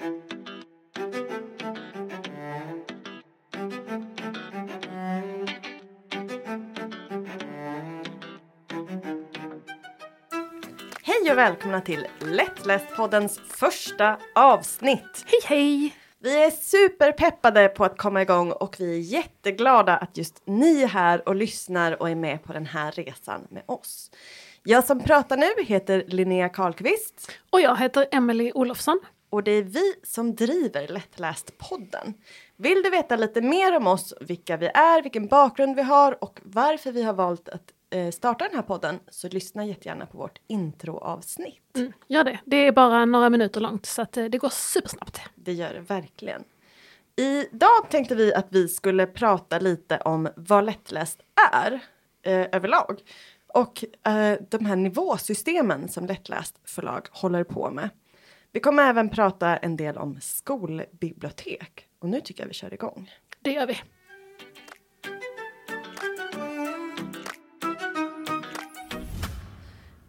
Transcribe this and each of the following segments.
Hej och välkomna till Lättlästpoddens första avsnitt. Hej hej! Vi är superpeppade på att komma igång och vi är jätteglada att just ni är här och lyssnar och är med på den här resan med oss. Jag som pratar nu heter Linnea Karlqvist Och jag heter Emily Olofsson. Och det är vi som driver Lättläst-podden. Vill du veta lite mer om oss, vilka vi är, vilken bakgrund vi har och varför vi har valt att eh, starta den här podden så lyssna jättegärna på vårt introavsnitt. Mm, gör det. Det är bara några minuter långt så att eh, det går supersnabbt. Det gör det verkligen. Idag tänkte vi att vi skulle prata lite om vad lättläst är eh, överlag. Och eh, de här nivåsystemen som lättläst förlag håller på med. Vi kommer även prata en del om skolbibliotek. Och nu tycker jag vi kör igång. Det gör vi.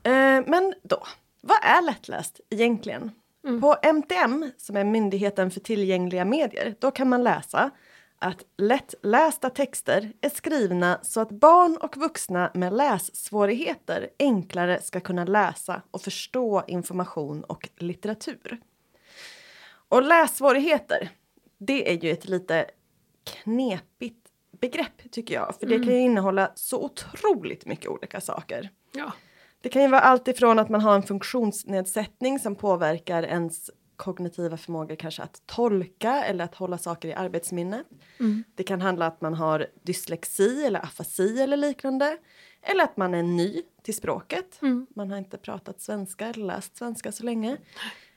Eh, men då, vad är lättläst egentligen? På MTM, som är Myndigheten för tillgängliga medier, då kan man läsa att lättlästa texter är skrivna så att barn och vuxna med lässvårigheter enklare ska kunna läsa och förstå information och litteratur. Och lässvårigheter, det är ju ett lite knepigt begrepp tycker jag, för det kan ju innehålla så otroligt mycket olika saker. Ja. Det kan ju vara allt ifrån att man har en funktionsnedsättning som påverkar ens kognitiva förmågor kanske att tolka eller att hålla saker i arbetsminnet. Det kan handla att man har dyslexi eller afasi eller liknande. Eller att man är ny till språket. Man har inte pratat svenska eller läst svenska så länge.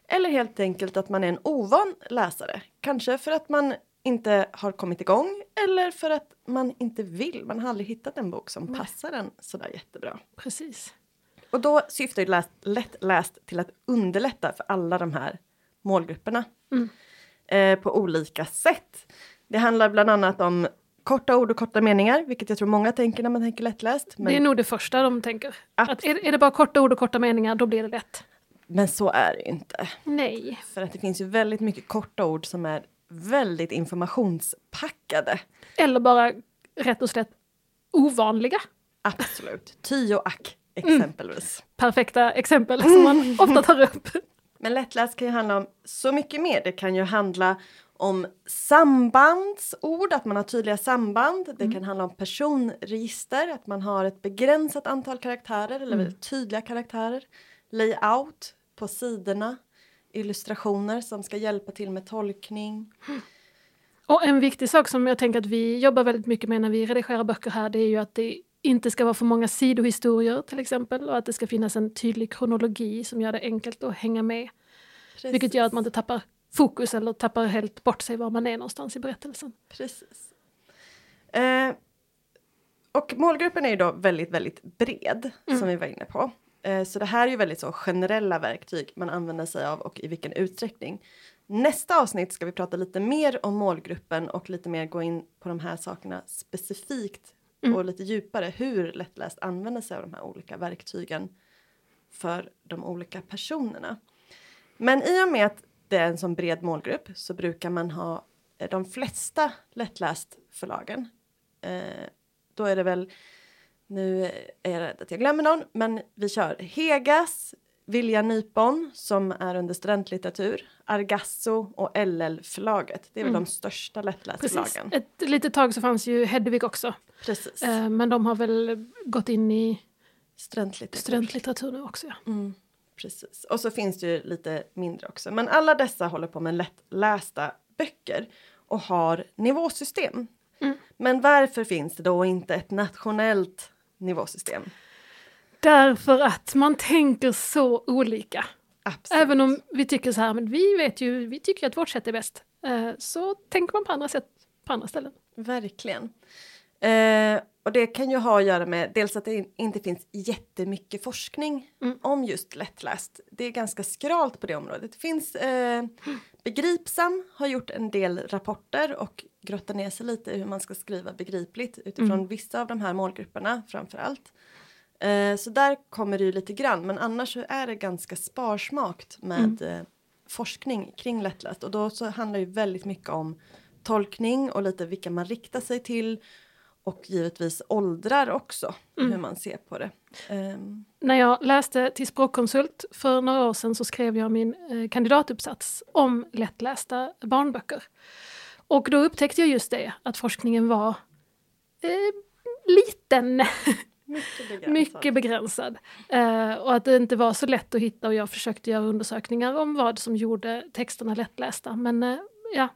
Eller helt enkelt att man är en ovan läsare. Kanske för att man inte har kommit igång eller för att man inte vill. Man har aldrig hittat en bok som passar en sådär jättebra. Precis. Och då syftar ju läst, lättläst till att underlätta för alla de här målgrupperna eh, på olika sätt. Det handlar bland annat om korta ord och korta meningar, vilket jag tror många tänker när man tänker lättläst. Men, Det är nog det första de tänker. Att- Att är, är det bara korta ord och korta meningar, då blir det lätt. men så är det ju inte. Nej. För att det finns ju väldigt mycket korta ord som är väldigt informationspackade. Eller bara rätt och slätt ovanliga. Absolut. Ty och ack exempelvis. Perfekta exempel som man ofta tar upp. Men lättläst kan ju handla om så mycket mer. Det kan ju handla om sambandsord, att man har tydliga samband. Det kan handla om personregister, att man har ett begränsat antal karaktärer eller väldigt tydliga karaktärer. Layout på sidorna, illustrationer som ska hjälpa till med tolkning. Och en viktig sak som jag tänker att vi jobbar väldigt mycket med när vi redigerar böcker här, det är ju att det inte ska vara för många sidohistorier till exempel och att det ska finnas en tydlig kronologi som gör det enkelt att hänga med. Vilket gör att man inte tappar fokus eller tappar helt bort sig var man är någonstans i berättelsen. Precis. Eh, och målgruppen är ju då väldigt, väldigt bred, som vi var inne på. Eh, så det här är ju väldigt så generella verktyg man använder sig av och i vilken utsträckning. Nästa avsnitt ska vi prata lite mer om målgruppen och lite mer gå in på de här sakerna specifikt Mm. och lite djupare hur lättläst använder sig av de här olika verktygen för de olika personerna. Men i och med att det är en sån bred målgrupp så brukar man ha eh, de flesta lättläst förlagen. Eh, då är det väl, nu är jag rädd att jag glömmer någon, men vi kör Hegas, Vilja Nypon som är under studentlitteratur, Argasso och LL-förlaget. Det är väl de största Precis. lättlästförlagen. Ett litet tag så fanns ju Hedvig också. Precis. Eh, Men de har väl gått in i Studentlitteratur. studentlitteratur nu också. Ja. Mm, precis. Och så finns det ju lite mindre också. Men alla dessa håller på med lättlästa böcker och har nivåsystem. Mm. Men varför finns det då inte ett nationellt nivåsystem? Därför att man tänker så olika. Absolut. Även om vi tycker så här, men vi vet ju, vi tycker att vårt sätt är bäst. Eh, Så tänker man på andra sätt på andra ställen. Verkligen. Eh, och det kan ju ha att göra med dels att det in- inte finns jättemycket forskning Mm. om just lättläst. Det är ganska skralt på det området. Det finns eh, Begripsam har gjort en del rapporter och grottat ner sig lite i hur man ska skriva begripligt utifrån vissa av de här målgrupperna framför allt. Eh, så där kommer det ju lite grann, men annars så är det ganska sparsmakt med eh, forskning kring lättläst och då så handlar det väldigt mycket om tolkning och lite vilka man riktar sig till och givetvis åldrar också, mm. hur man ser på det. Um. När jag läste till språkkonsult för några år sedan så skrev jag min eh, kandidatuppsats om lättlästa barnböcker. Och då upptäckte jag just det, att forskningen var eh, liten. Mycket begränsad. Mycket begränsad. Uh, och att det inte var så lätt att hitta och jag försökte göra undersökningar om vad som gjorde texterna lättlästa. Men uh, ja,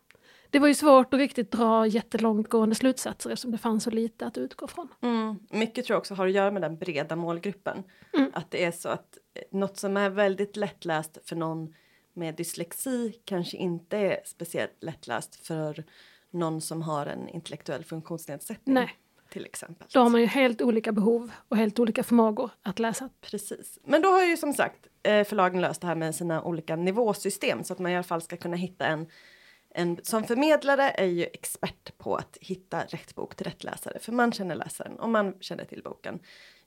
det var ju svårt att riktigt dra jättelångtgående slutsatser eftersom det fanns så lite att utgå från. Mm. Mycket tror jag också har att göra med den breda målgruppen. Mm. Att det är så att eh, något som är väldigt lättläst för någon med dyslexi kanske inte är speciellt lättläst för någon som har en intellektuell funktionsnedsättning. Nej. Till exempel. Då har man ju helt olika behov och helt olika förmågor att läsa. Precis. Men då har ju som sagt eh, förlagen löst det här med sina olika nivåsystem så att man i alla fall ska kunna hitta en en, som förmedlare är ju expert på att hitta rätt bok till rätt läsare, för man känner läsaren och man känner till boken.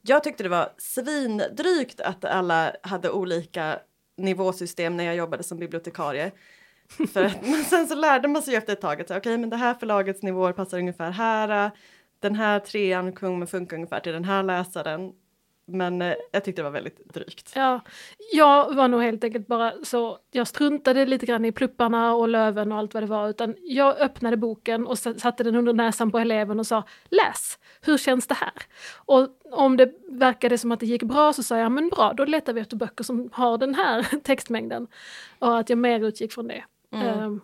Jag tyckte det var svindrygt att alla hade olika nivåsystem när jag jobbade som bibliotekarie. För att, men sen så lärde man sig efter ett tag att okej, okay, men det här förlagets nivåer passar ungefär här. Den här trean kommer funka ungefär till den här läsaren. Men eh, jag tyckte det var väldigt drygt. Ja, jag var nog helt enkelt bara så, jag struntade lite grann i plupparna och löven och allt vad det var, utan jag öppnade boken och satte den under näsan på eleven och sa läs, hur känns det här? Och om det verkade som att det gick bra så sa jag, men bra, då letar vi efter böcker som har den här textmängden. Och att jag mer utgick från det. Mm. Um,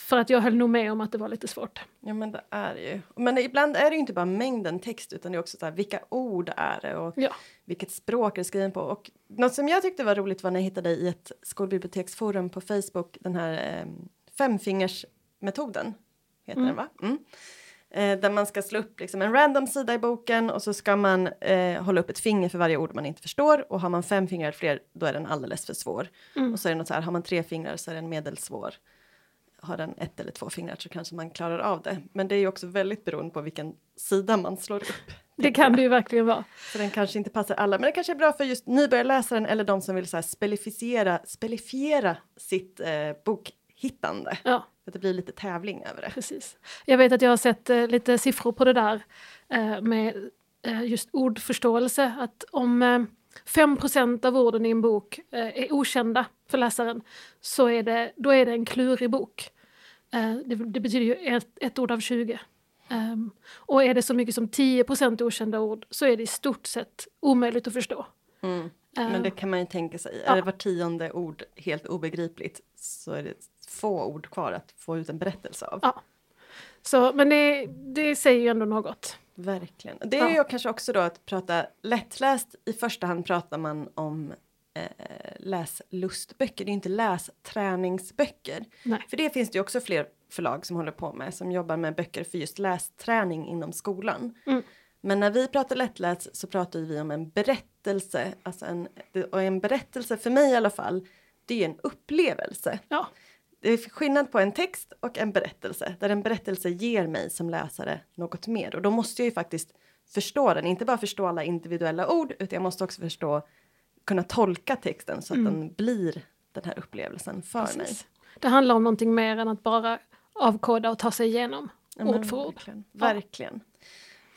för att jag höll nog med om att det var lite svårt. Ja men det är ju. Men ibland är det ju inte bara mängden text utan det är också så här, vilka ord är det och ja. vilket språk är det skriven på. Och något som jag tyckte var roligt var när jag hittade i ett skolbiblioteksforum på Facebook den här eh, femfingersmetoden. Heter mm. den va? Mm. Eh, där man ska slå upp liksom en random sida i boken och så ska man eh, hålla upp ett finger för varje ord man inte förstår och har man fem fingrar fler då är den alldeles för svår. Mm. Och så är det något så här, har man tre fingrar så är den medelsvår har den ett eller två fingrar så kanske man klarar av det. Men det är ju också väldigt beroende på vilken sida man slår upp. Det kan det ju verkligen vara. För den kanske inte passar alla, men det kanske är bra för just nybörjarläsaren eller de som vill så här spelifiera, spelifiera sitt eh, bokhittande. Ja. Att det blir lite tävling över det. Precis. Jag vet att jag har sett eh, lite siffror på det där eh, med eh, just ordförståelse. Att om eh, 5% av orden i en bok eh, är okända för läsaren så är det, då är det en klurig bok. Eh, det, det, betyder ju ett, ett ord av 20. Um, ehm, och är det så mycket som 10% okända ord så är det i stort sett omöjligt att förstå. Mm. Men ehm. det kan man ju tänka sig. Ja. Är det var tionde ord helt obegripligt så är det få ord kvar att få ut en berättelse av. Ja. Så, men det, det säger ju ändå något. Verkligen. Det är ja. ju kanske också då att prata lättläst. I första hand pratar man om eh, läslustböcker, det är inte lästräningsböcker. Nej. För det finns det ju också fler förlag som håller på med som jobbar med böcker för just lästräning inom skolan. Mm. Men när vi pratar lättläst så pratar vi om en berättelse, alltså en, och en berättelse för mig i alla fall, det är en upplevelse. Ja det är skillnad på en text och en berättelse där en berättelse ger mig som läsare något mer och då måste jag ju faktiskt förstå den, inte bara förstå alla individuella ord utan jag måste också förstå, kunna tolka texten så att mm. den blir den här upplevelsen för Precis. mig. Det handlar om någonting mer än att bara avkoda och ta sig igenom ja, ord för ord. Verkligen. verkligen.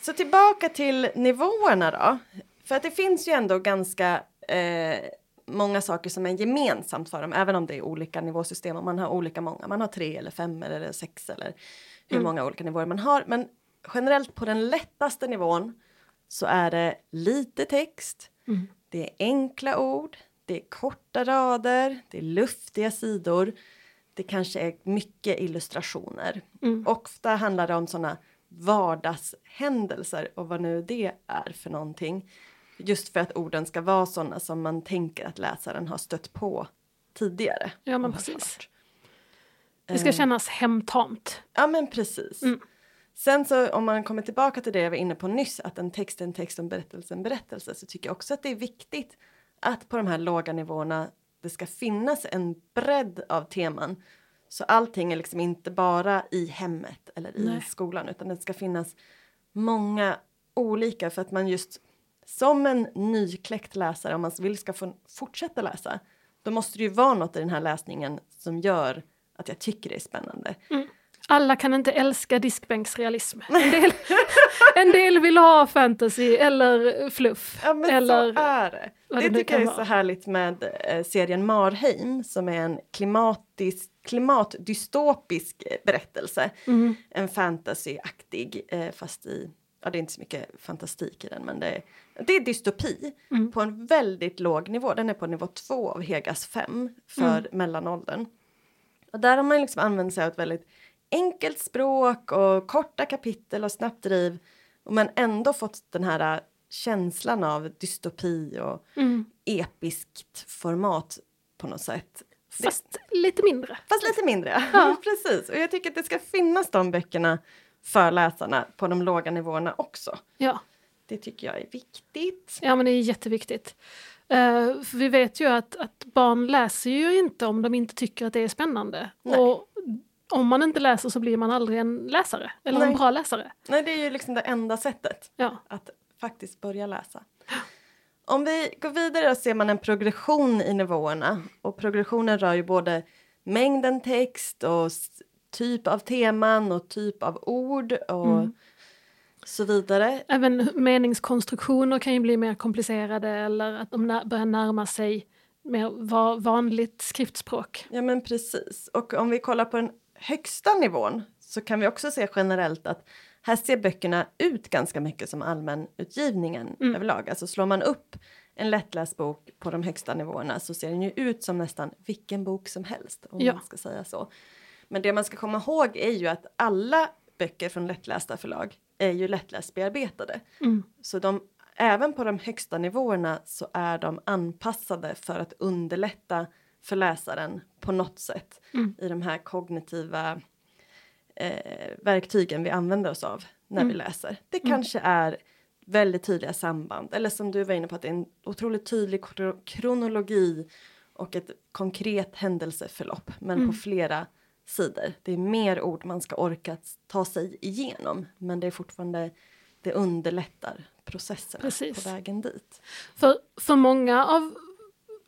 Så tillbaka till nivåerna då. För att det finns ju ändå ganska eh, många saker som är gemensamt för dem, även om det är olika nivåsystem och man har olika många. Man har tre eller fem eller sex eller hur mm. många olika nivåer man har. Men generellt på den lättaste nivån så är det lite text, mm. det är enkla ord, det är korta rader, det är luftiga sidor. Det kanske är mycket illustrationer. Mm. Ofta handlar det om sådana vardagshändelser och vad nu det är för någonting. Just för att orden ska vara sådana som man tänker att läsaren har stött på tidigare. Ja men precis. Det ska eh. kännas hemtamt. Ja men precis. Mm. Sen så om man kommer tillbaka till det jag var inne på nyss, att en text är en text och en berättelse en berättelse, så tycker jag också att det är viktigt att på de här låga nivåerna det ska finnas en bredd av teman. Så allting är liksom inte bara i hemmet eller i Nej. skolan, utan det ska finnas många olika för att man just som en nykläckt läsare, om man vill ska få fortsätta läsa, då måste det ju vara något i den här läsningen som gör att jag tycker det är spännande. Mm. Alla kan inte älska diskbänksrealism. En del, en del vill ha fantasy eller fluff. Ja men eller så är det. Det det tycker jag är kan så vara. härligt med eh, serien Marheim som är en klimatisk, klimatdystopisk berättelse. Mm. En fantasyaktig, eh, fast i, ja det är inte så mycket fantastik i den men det är, det är dystopi Mm. på en väldigt låg nivå. Den är på nivå två av Hegas fem för Mm. mellanåldern. Och där har man liksom använt sig av ett väldigt enkelt språk och korta kapitel och snabbt driv. Och men ändå fått den här äh, känslan av dystopi och Mm. episkt format på något sätt. Det- Fast lite mindre. Fast lite mindre. Ja. Precis. Och jag tycker att det ska finnas de böckerna för läsarna på de låga nivåerna också. Ja. Det tycker jag är viktigt. Ja, men det är jätteviktigt. För vi vet ju att, att barn läser ju inte om de inte tycker att det är spännande. Nej. Och om man inte läser så blir man aldrig en läsare, eller en Nej. bra läsare. Nej, det är ju liksom det enda sättet Ja. att faktiskt börja läsa. Om vi går vidare så ser man en progression i nivåerna och progressionen rör ju både mängden text och typ av teman och typ av ord och Mm. så vidare. Även meningskonstruktioner kan ju bli mer komplicerade eller att de börjar närma sig mer va, vanligt skriftspråk. Ja men precis. Och om vi kollar på den högsta nivån så kan vi också se generellt att här ser böckerna ut ganska mycket som allmänutgivningen Mm. överlag. Alltså slår man upp en lättläst bok på de högsta nivåerna så ser den ju ut som nästan vilken bok som helst om Ja. man ska säga så. Men det man ska komma ihåg är ju att alla böcker från lättlästa förlag är ju lättläst bearbetade. Mm. Så de, även på de högsta nivåerna så är de anpassade för att underlätta för läsaren på något sätt Mm. i de här kognitiva eh, verktygen vi använder oss av när vi Mm. läser. Det Mm. kanske är väldigt tydliga samband eller som du var inne på att det är en otroligt tydlig kro- kronologi och ett konkret händelseförlopp men Mm. på flera sidor. Det är mer ord man ska orka ta sig igenom men det är fortfarande det underlättar processerna Precis. på vägen dit. För, för många av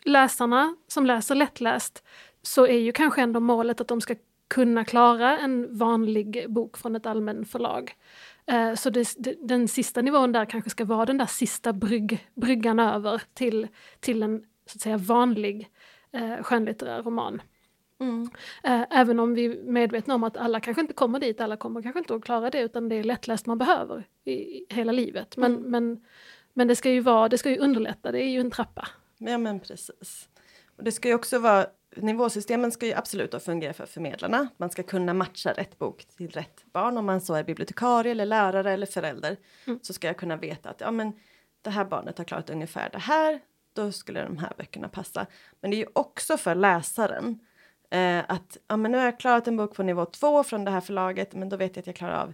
läsarna som läser lättläst så är ju kanske ändå målet att de ska kunna klara en vanlig bok från ett allmän förlag. Eh, Så det, det, den sista nivån där kanske ska vara den där sista brygg, bryggan över till, till en så att säga vanlig eh, skönlitterär roman. Mm. Eh, Även om vi är medvetna om att alla kanske inte kommer dit, alla kommer kanske inte att klara det utan det är lättläst man behöver i, hela livet. Men, Mm. men, men det ska ju vara, det ska ju underlätta, det är ju en trappa. Ja men precis. Och det ska ju också vara, nivåsystemen ska ju absolut fungera för förmedlarna. Man ska kunna matcha rätt bok till rätt barn. Om man så är bibliotekarie eller lärare eller förälder Mm. så ska jag kunna veta att ja men det här barnet har klarat ungefär det här. Då skulle de här böckerna passa. Men det är ju också för läsaren. Eh, att ja, men nu har jag klarat en bok på nivå två från det här förlaget men då vet jag att jag klarar av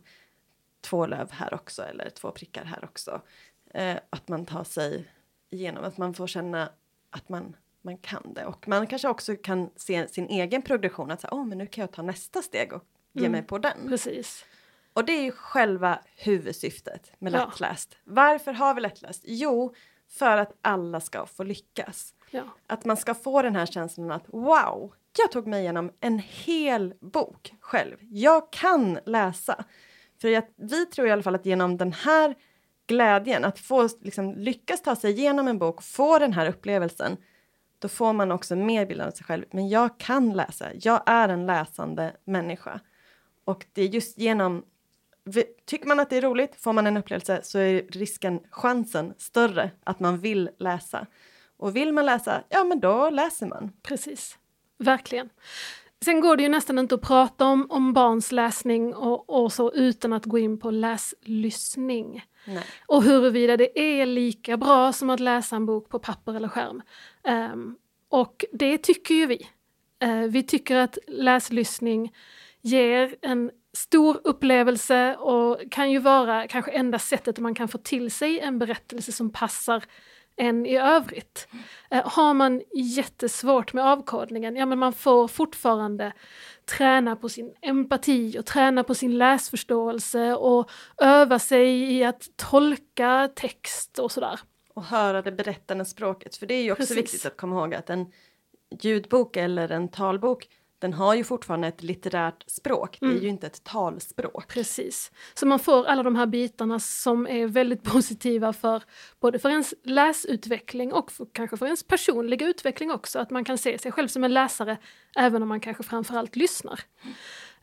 två löv här också eller två prickar här också. Eh, att man tar sig igenom, att man får känna att man, man kan det. Och man kanske också kan se sin egen progression, att säga, oh, men nu kan jag ta nästa steg och ge Mm. mig på den. Precis. Och det är ju själva huvudsyftet med Ja. lättläst. Varför har vi lättläst? Jo, för att alla ska få lyckas. Ja. Att man ska få den här känslan att wow, jag tog mig igenom en hel bok själv. Jag kan läsa. För jag, vi tror i alla fall att genom den här glädjen, att få liksom, lyckas ta sig igenom en bok, få den här upplevelsen, då får man också mer bild av sig själv. Men jag kan läsa, jag är en läsande människa. Och det är just genom Tycker man att det är roligt, får man en upplevelse så är risken, chansen större att man vill läsa. Och vill man läsa, ja men då läser man. Precis, verkligen. Sen går det ju nästan inte att prata om, om barns läsning och, och så utan att gå in på läslyssning. Nej. Och huruvida det är lika bra som att läsa en bok på papper eller skärm. Ehm, och det tycker ju vi. Eh, vi tycker att läslyssning ger en stor upplevelse och kan ju vara kanske enda sättet man kan få till sig en berättelse som passar en i övrigt. Eh, har man jättesvårt med avkodningen, ja men man får fortfarande träna på sin empati och träna på sin läsförståelse och öva sig i att tolka text och sådär. Och höra det berättande språket. För det är ju också Precis. viktigt att komma ihåg att en ljudbok eller en talbok den har ju fortfarande ett litterärt språk, det är Mm. ju inte ett talspråk. Precis. Så man får alla de här bitarna som är väldigt positiva för både för ens läsutveckling och för, kanske för ens personliga utveckling också. Att man kan se sig själv som en läsare även om man kanske framförallt lyssnar.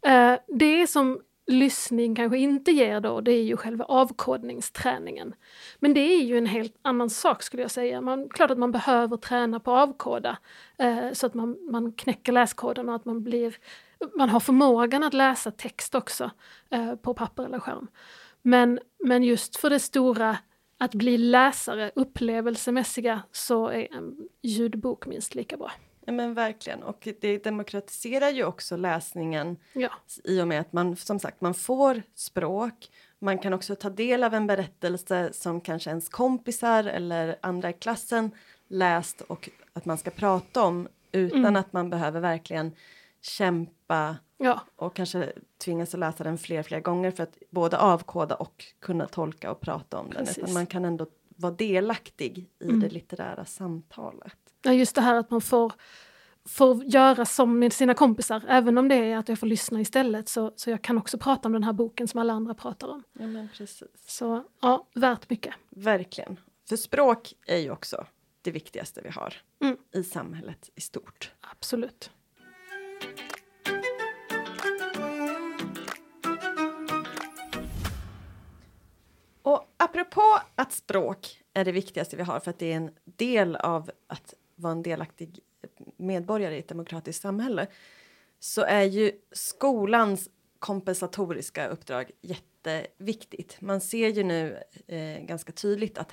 Eh, det som lyssning kanske inte ger då, det är ju själva avkodningsträningen. Men det är ju en helt annan sak skulle jag säga. Man, klart att man behöver träna på att avkoda eh, så att man, man knäcker läskoden och att man blir man har förmågan att läsa text också eh, på papper eller skärm. Men, men just för det stora, att bli läsare, upplevelsemässiga, så är en ljudbok minst lika bra. Ja men verkligen och det demokratiserar ju också läsningen Ja, i och med att man som sagt man får språk. Man kan också ta del av en berättelse som kanske ens kompisar eller andra i klassen läst och att man ska prata om utan Mm. att man behöver verkligen kämpa ja, och kanske tvingas att läsa den fler fler gånger för att både avkoda och kunna tolka och prata om den. Precis. Utan man kan ändå vara delaktig i Mm. det litterära samtalet. Ja, just det här att man får, får göra som med sina kompisar, även om det är att jag får lyssna istället, så, så jag kan också prata om den här boken som alla andra pratar om. Ja men precis. Så ja, värt mycket. Verkligen. För språk är ju också det viktigaste vi har Mm. i samhället i stort. Absolut. Och apropå att språk är det viktigaste vi har för att det är en del av att vara en delaktig medborgare i ett demokratiskt samhälle så är ju skolans kompensatoriska uppdrag jätteviktigt. Man ser ju nu eh, ganska tydligt att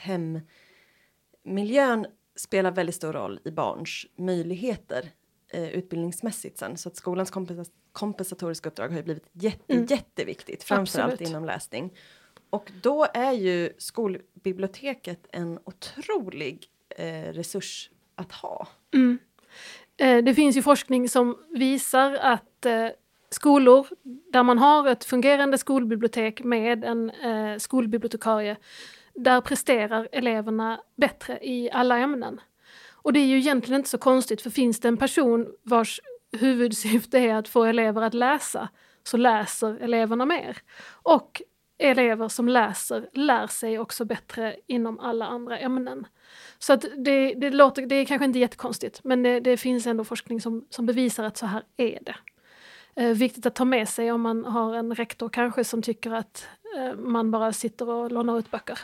hemmiljön spelar väldigt stor roll i barns möjligheter eh, utbildningsmässigt sen. Så att skolans kompens kompensatoriska uppdrag har ju blivit jätte, Mm. jätteviktigt, framförallt Absolut. inom läsning. Och då är ju skolbiblioteket en otrolig eh, resurs att ha. Mm. Eh, det finns ju forskning som visar att eh, skolor där man har ett fungerande skolbibliotek med en eh, skolbibliotekarie, där presterar eleverna bättre i alla ämnen. Och det är ju egentligen inte så konstigt, för finns det en person vars huvudsyfte är att få elever att läsa, så läser eleverna mer. Och elever som läser lär sig också bättre inom alla andra ämnen. Så att det, det, låter, det är kanske inte jättekonstigt, men det, det finns ändå forskning som, som bevisar att så här är det. Eh, viktigt att ta med sig om man har en rektor kanske som tycker att eh, man bara sitter och lånar ut böcker.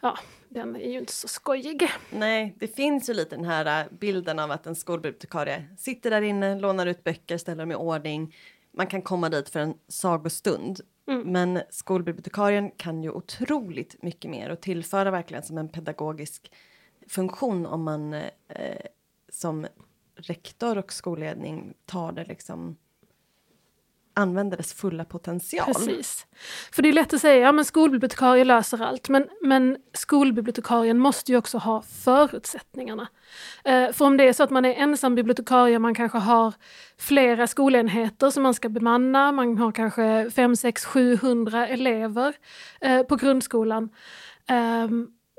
Ja, den är ju inte så skojig. Nej, det finns ju lite den här äh, bilden av att en skolbibliotekarie sitter där inne, lånar ut böcker, ställer dem i ordning. Man kan komma dit för en sagostund. Mm. Men skolbibliotekarien kan ju otroligt mycket mer och tillföra verkligen som en pedagogisk funktion om man eh, som rektor och skolledning tar det liksom använder dess fulla potential. Precis. För det är lätt att säga, ja men skolbibliotekarie löser allt, men, men skolbibliotekarien måste ju också ha förutsättningarna. Eh, för om det är så att man är ensam bibliotekarie, man kanske har flera skolenheter som man ska bemanna, man har kanske 5, 6, 700 elever eh, på grundskolan. Eh,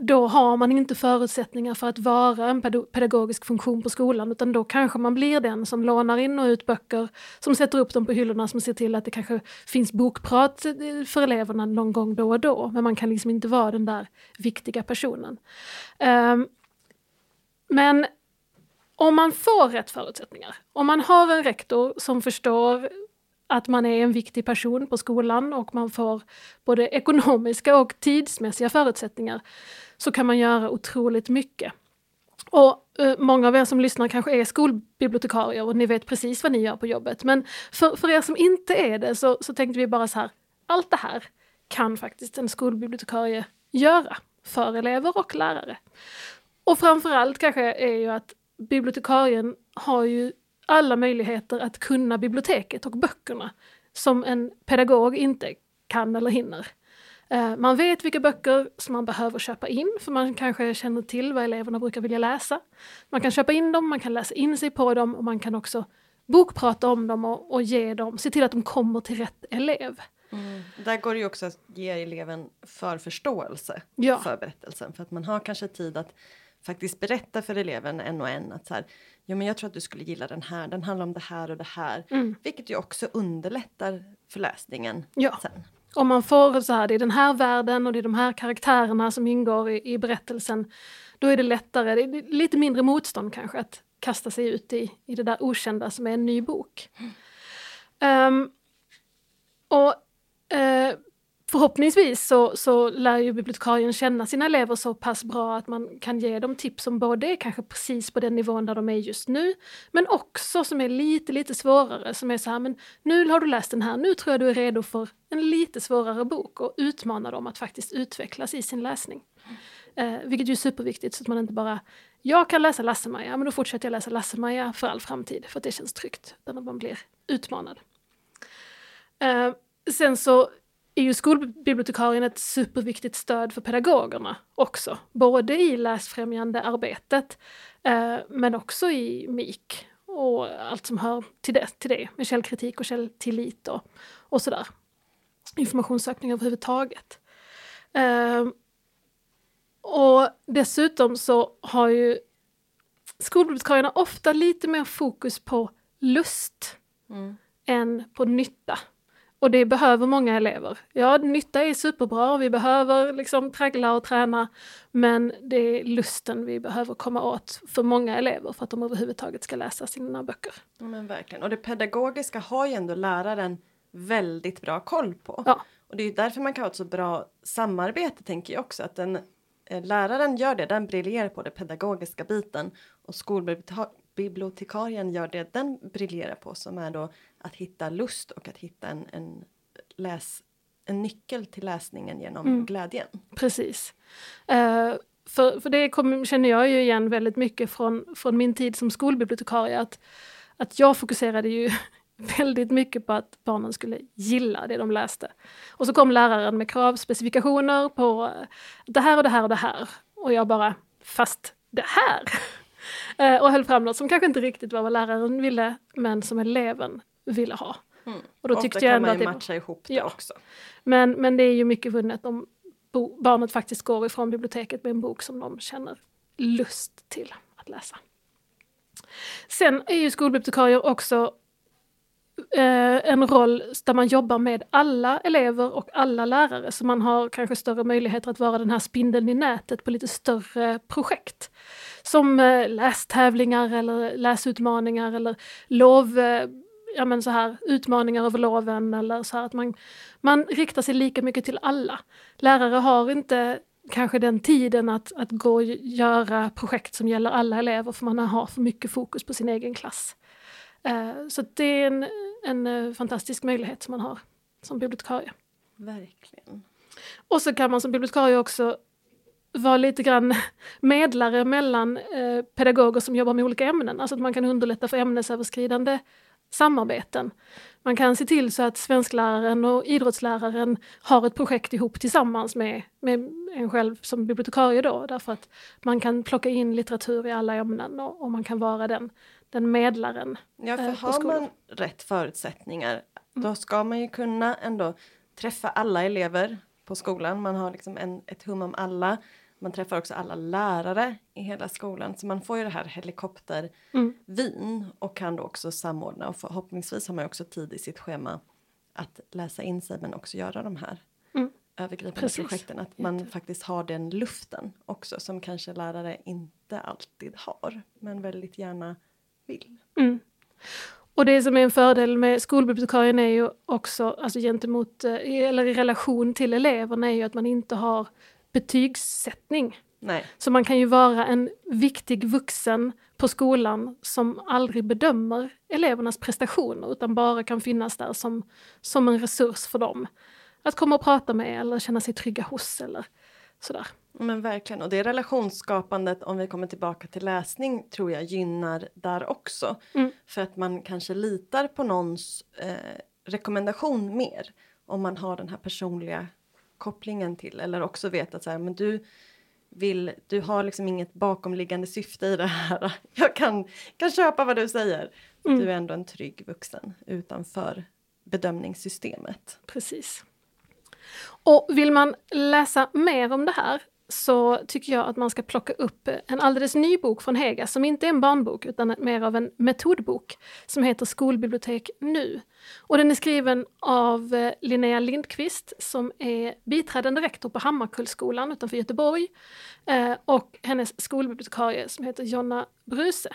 då har man inte förutsättningar för att vara en pedagogisk funktion på skolan utan då kanske man blir den som lånar in och ut böcker, som sätter upp dem på hyllorna, som ser till att det kanske finns bokprat eh, för eleverna någon gång då och då. Men man kan liksom inte vara den där viktiga personen. Ehm, men om man får rätt förutsättningar, om man har en rektor som förstår att man är en viktig person på skolan och man får både ekonomiska och tidsmässiga förutsättningar så kan man göra otroligt mycket. Och eh, många av er som lyssnar kanske är skolbibliotekarier och ni vet precis vad ni gör på jobbet. Men för, för er som inte är det så, så tänkte vi bara så här, allt det här kan faktiskt en skolbibliotekarie göra för elever och lärare. Och framförallt kanske är ju att bibliotekarien har ju alla möjligheter att kunna biblioteket och böckerna som en pedagog inte kan eller hinner. Eh, Man vet vilka böcker som man behöver köpa in, för man kanske känner till vad eleverna brukar vilja läsa. Man kan köpa in dem, man kan läsa in sig på dem och man kan också bokprata om dem och, och ge dem, se till att de kommer till rätt elev. Mm. Där går det ju också att ge eleven förförståelse Ja. för berättelsen för att man har kanske tid att faktiskt berätta för eleven en och en att så här, ja men jag tror att du skulle gilla den här, den handlar om det här och det här. Mm. Vilket ju också underlättar för läsningen Ja. sen. Om man får så här, det är den här världen och det är de här karaktärerna som ingår i, i berättelsen, då är det lättare, det är lite mindre motstånd kanske att kasta sig ut i, i det där okända som är en ny bok. Ehm, och eh, förhoppningsvis så, så lär ju bibliotekarien känna sina elever så pass bra att man kan ge dem tips som både är kanske precis på den nivån där de är just nu, men också som är lite, lite svårare, som är så här, men nu har du läst den här, nu tror jag du är redo för en lite svårare bok och utmana dem att faktiskt utvecklas i sin läsning. Eh, vilket ju är superviktigt så att man inte bara, jag kan läsa Lasse-Maja, men då fortsätter jag läsa Lasse-Maja för all framtid, för att det känns tryggt, utan att man blir utmanad. Eh, sen så är ju skolbibliotekarien ett superviktigt stöd för pedagogerna också. Både i läsfrämjande arbetet eh, men också i MIK och allt som hör till det, till det med källkritik och källtillit och, och sådär. Informationssökning överhuvudtaget. Eh, och dessutom så har ju skolbibliotekarierna ofta lite mer fokus på lust Mm. än på nytta. Och det behöver många elever. Ja, nytta är superbra, vi behöver liksom traggla och träna, men det är lusten vi behöver komma åt för många elever för att de överhuvudtaget ska läsa sina böcker. Ja, men verkligen. Och det pedagogiska har ju ändå läraren väldigt bra koll på. Ja. Och det är därför man kan ha ett så bra samarbete tänker jag också. Att den, eh, läraren gör det, den briljerar på den pedagogiska biten. Och skolbibliotekarien gör det den briljerar på som är då att hitta lust och att hitta en, en, läs, en nyckel till läsningen genom Mm. glädjen. Precis. Eh, för, för det kom, känner jag ju igen väldigt mycket från, från min tid som skolbibliotekarie. Att, att jag fokuserade ju väldigt mycket på att barnen skulle gilla det de läste. Och så kom läraren med kravspecifikationer på det här och det här och det här. Och jag bara, fast det här! Eh, och höll fram något som kanske inte riktigt var vad läraren ville, men som eleven ville ha. Mm. Och då Ofta tyckte kan jag ändå man att ju det matcha ihop det Ja. också. men, men det är ju mycket vunnet om bo- barnet faktiskt går ifrån biblioteket med en bok som de känner lust till att läsa. Sen är ju skolbibliotekarier också eh, en roll där man jobbar med alla elever och alla lärare så man har kanske större möjligheter att vara den här spindeln i nätet på lite större projekt. Som eh, lästävlingar eller läsutmaningar eller lov, eh, ja men så här utmaningar över loven eller så här att man, man riktar sig lika mycket till alla. Lärare har inte kanske den tiden att, att gå och göra projekt som gäller alla elever för man har för mycket fokus på sin egen klass. Eh, så det är en, en eh, fantastisk möjlighet som man har som bibliotekarie. Verkligen. Och så kan man som bibliotekarie också vara lite grann medlare mellan eh, pedagoger som jobbar med olika ämnen. Alltså att man kan underlätta för ämnesöverskridande samarbeten. Man kan se till så att svenskläraren och idrottsläraren har ett projekt ihop tillsammans med, med en själv som bibliotekarie då, därför att man kan plocka in litteratur i alla ämnen och, och man kan vara den, den medlaren. Ja, för eh, har skolan. man rätt förutsättningar Mm. då ska man ju kunna ändå träffa alla elever på skolan. Man har liksom en, ett hum om alla. Man träffar också alla lärare i hela skolan så man får ju det här helikoptervyn Mm. och kan då också samordna och förhoppningsvis har man också tid i sitt schema att läsa in sig men också göra de här Mm. övergripande Precis. projekten. Att man faktiskt har den luften också som kanske lärare inte alltid har men väldigt gärna vill. Mm. Och det som är en fördel med skolbibliotekarien är ju också, alltså gentemot, eh, eller i relation till eleverna, är ju att man inte har betygssättning. Nej. Så man kan ju vara en viktig vuxen på skolan som aldrig bedömer elevernas prestationer utan bara kan finnas där som, som en resurs för dem. Att komma och prata med eller känna sig trygga hos eller sådär. Men verkligen, och det relationsskapandet om vi kommer tillbaka till läsning tror jag gynnar där också. Mm. För att man kanske litar på någons eh, rekommendation mer om man har den här personliga kopplingen till eller också vet att så här, men du vill, du har liksom inget bakomliggande syfte i det här. Jag kan, kan köpa vad du säger. Mm. Du är ändå en trygg vuxen utanför bedömningssystemet. Precis. Och vill man läsa mer om det här så tycker jag att man ska plocka upp en alldeles ny bok från Hega som inte är en barnbok utan mer av en metodbok som heter Skolbibliotek nu. Och den är skriven av eh, Linnea Lindqvist som är biträdande rektor på Hammarkullsskolan utanför Göteborg eh, och hennes skolbibliotekarie som heter Jonna Bruse.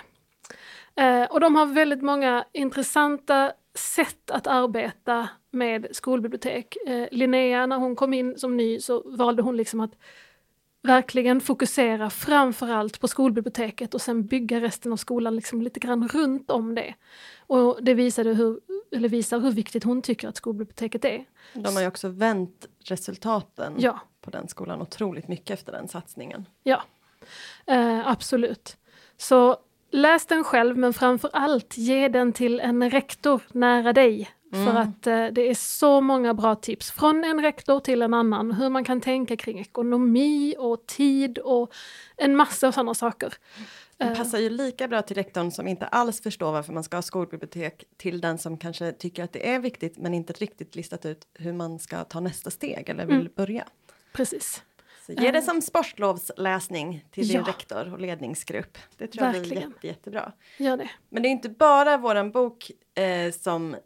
Eh, och de har väldigt många intressanta sätt att arbeta med skolbibliotek. Linnea, när hon kom in som ny så valde hon liksom att verkligen fokusera framförallt på skolbiblioteket och sen bygga resten av skolan liksom lite grann runt om det. Och det visade hur, eller visar hur viktigt hon tycker att skolbiblioteket är. De har ju också vänt resultaten Ja. på den skolan otroligt mycket efter den satsningen. Ja, eh, absolut. Så läs den själv, men framför allt ge den till en rektor nära dig. För att eh, det är så många bra tips från en rektor till en annan. Hur man kan tänka kring ekonomi och tid och en massa sådana saker. Den Eh, passar ju lika bra till rektorn som inte alls förstår varför man ska ha skolbibliotek till den som kanske tycker att det är viktigt men inte riktigt listat ut hur man ska ta nästa steg eller vill Mm. börja. Precis. Så ge det Eh. som sportlovsläsning till din Ja. rektor och ledningsgrupp. Det tror jag blir jätte, jättebra. Gör det. Men det är inte bara våran bok eh, som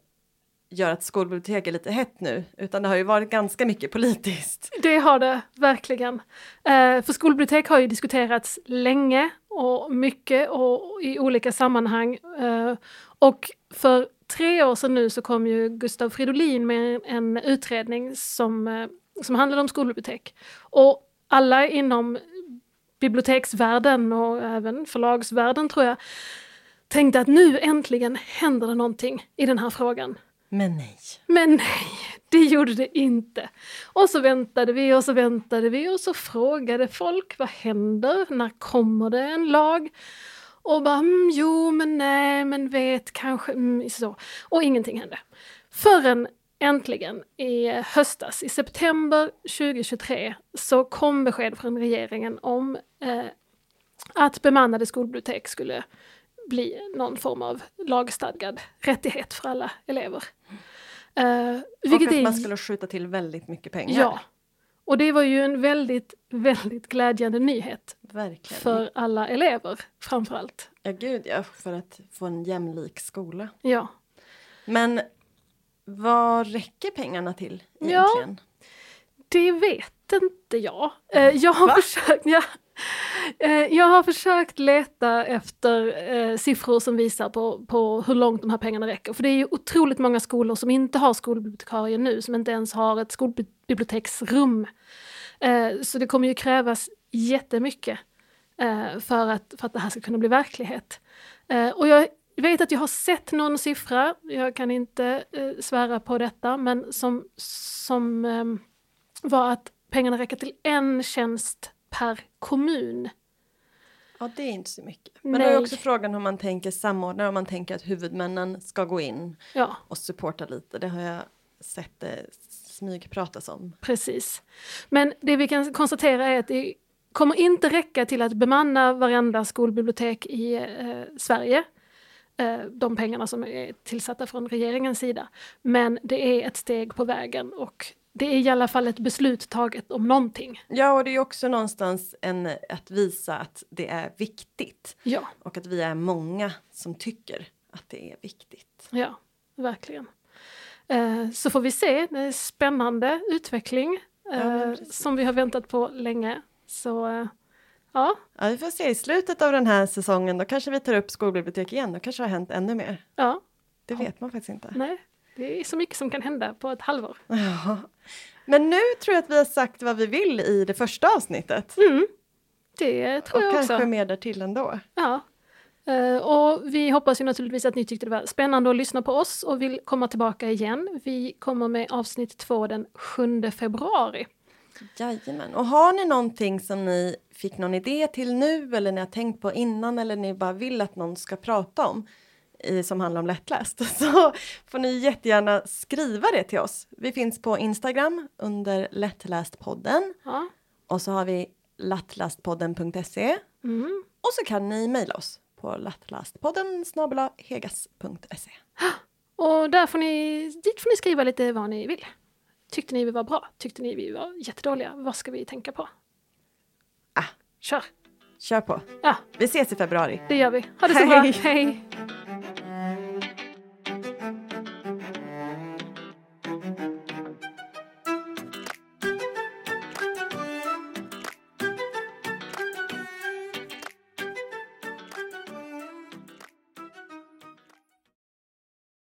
gör att skolbibliotek är lite hett nu, utan det har ju varit ganska mycket politiskt. Det har det verkligen. Eh, för skolbibliotek har ju diskuterats länge och mycket och i olika sammanhang. Eh, och för tre år sedan nu så kom ju Gustav Fridolin med en utredning som, eh, som handlade om skolbibliotek. Och alla inom biblioteksvärlden och även förlagsvärlden tror jag tänkte att nu äntligen händer det någonting i den här frågan. Men nej. Men nej, det gjorde det inte. Och så väntade vi och så väntade vi och så frågade folk vad händer? När kommer det en lag? Och bara mm, jo men nej men vet kanske mm, så. Och ingenting hände. Förrän äntligen i höstas, i september 2023, så kom besked från regeringen om eh, att bemannade skolbibliotek skulle bli någon form av lagstadgad rättighet för alla elever. Uh, Och att man skulle skjuta till väldigt mycket pengar. Ja. Och det var ju en väldigt, väldigt glädjande nyhet Verkligen. för alla elever framför allt. Ja, gud ja, för att få en jämlik skola. Ja. Men vad räcker pengarna till Ja. egentligen? Det vet inte jag. Eh, jag, har Va? försökt, ja, Eh, jag har försökt leta efter eh, siffror som visar på, på hur långt de här pengarna räcker. För det är ju otroligt många skolor som inte har skolbibliotekarier nu, som inte ens har ett skolbiblioteksrum. Eh, så det kommer ju krävas jättemycket eh, för, att, för att det här ska kunna bli verklighet. Eh, och jag vet att jag har sett någon siffra, jag kan inte eh, svära på detta, men som, som ehm, var att pengarna räcker till en tjänst per kommun. Ja, det är inte så mycket. Men det är Nej. också frågan hur man tänker samordna, om man tänker att huvudmännen ska gå in Ja, och supporta lite. Det har jag sett det smygpratas om. precis. Men det vi kan konstatera är att det kommer inte räcka till att bemanna varenda skolbibliotek i eh, Sverige. Eh, de pengarna som är tillsatta från regeringens sida. Men det är ett steg på vägen och det är i alla fall ett beslut taget om någonting. Ja, och det är också någonstans en, att visa att det är viktigt Ja, och att vi är många som tycker att det är viktigt. ja, verkligen. Eh, så får vi se, det är spännande utveckling Ja, eh, precis. som vi har väntat på länge. Så eh, ja, Ja, vi får se i slutet av den här säsongen. Då kanske vi tar upp skolbibliotek igen. Då kanske det har hänt ännu mer. ja, Det vet man faktiskt inte. nej. Det är så mycket som kan hända på ett halvår. Ja. Men nu tror jag att vi har sagt vad vi vill i det första avsnittet. Mm, det tror Och jag kanske också. mer därtill ändå. Ja. Eh, och vi hoppas ju naturligtvis att ni tyckte det var spännande att lyssna på oss och vill komma tillbaka igen. Vi kommer med avsnitt två den 7 februari. Jajamän. Och har ni någonting som ni fick någon idé till nu eller ni har tänkt på innan eller ni bara vill att någon ska prata om i, som handlar om lättläst så får ni jättegärna skriva det till oss. Vi finns på Instagram under lättlästpodden Ja. och så har vi lattlästpodden.se Mm. och så kan ni mejla oss på lattlästpodden hegas.se. Och där får ni, dit får ni skriva lite vad ni vill. Tyckte ni vi var bra? Tyckte ni vi var jättedåliga? Vad ska vi tänka på? Ah. Kör! Kör på. Ja, Vi ses i februari. det gör vi. Ha det så bra. Hej. Hej!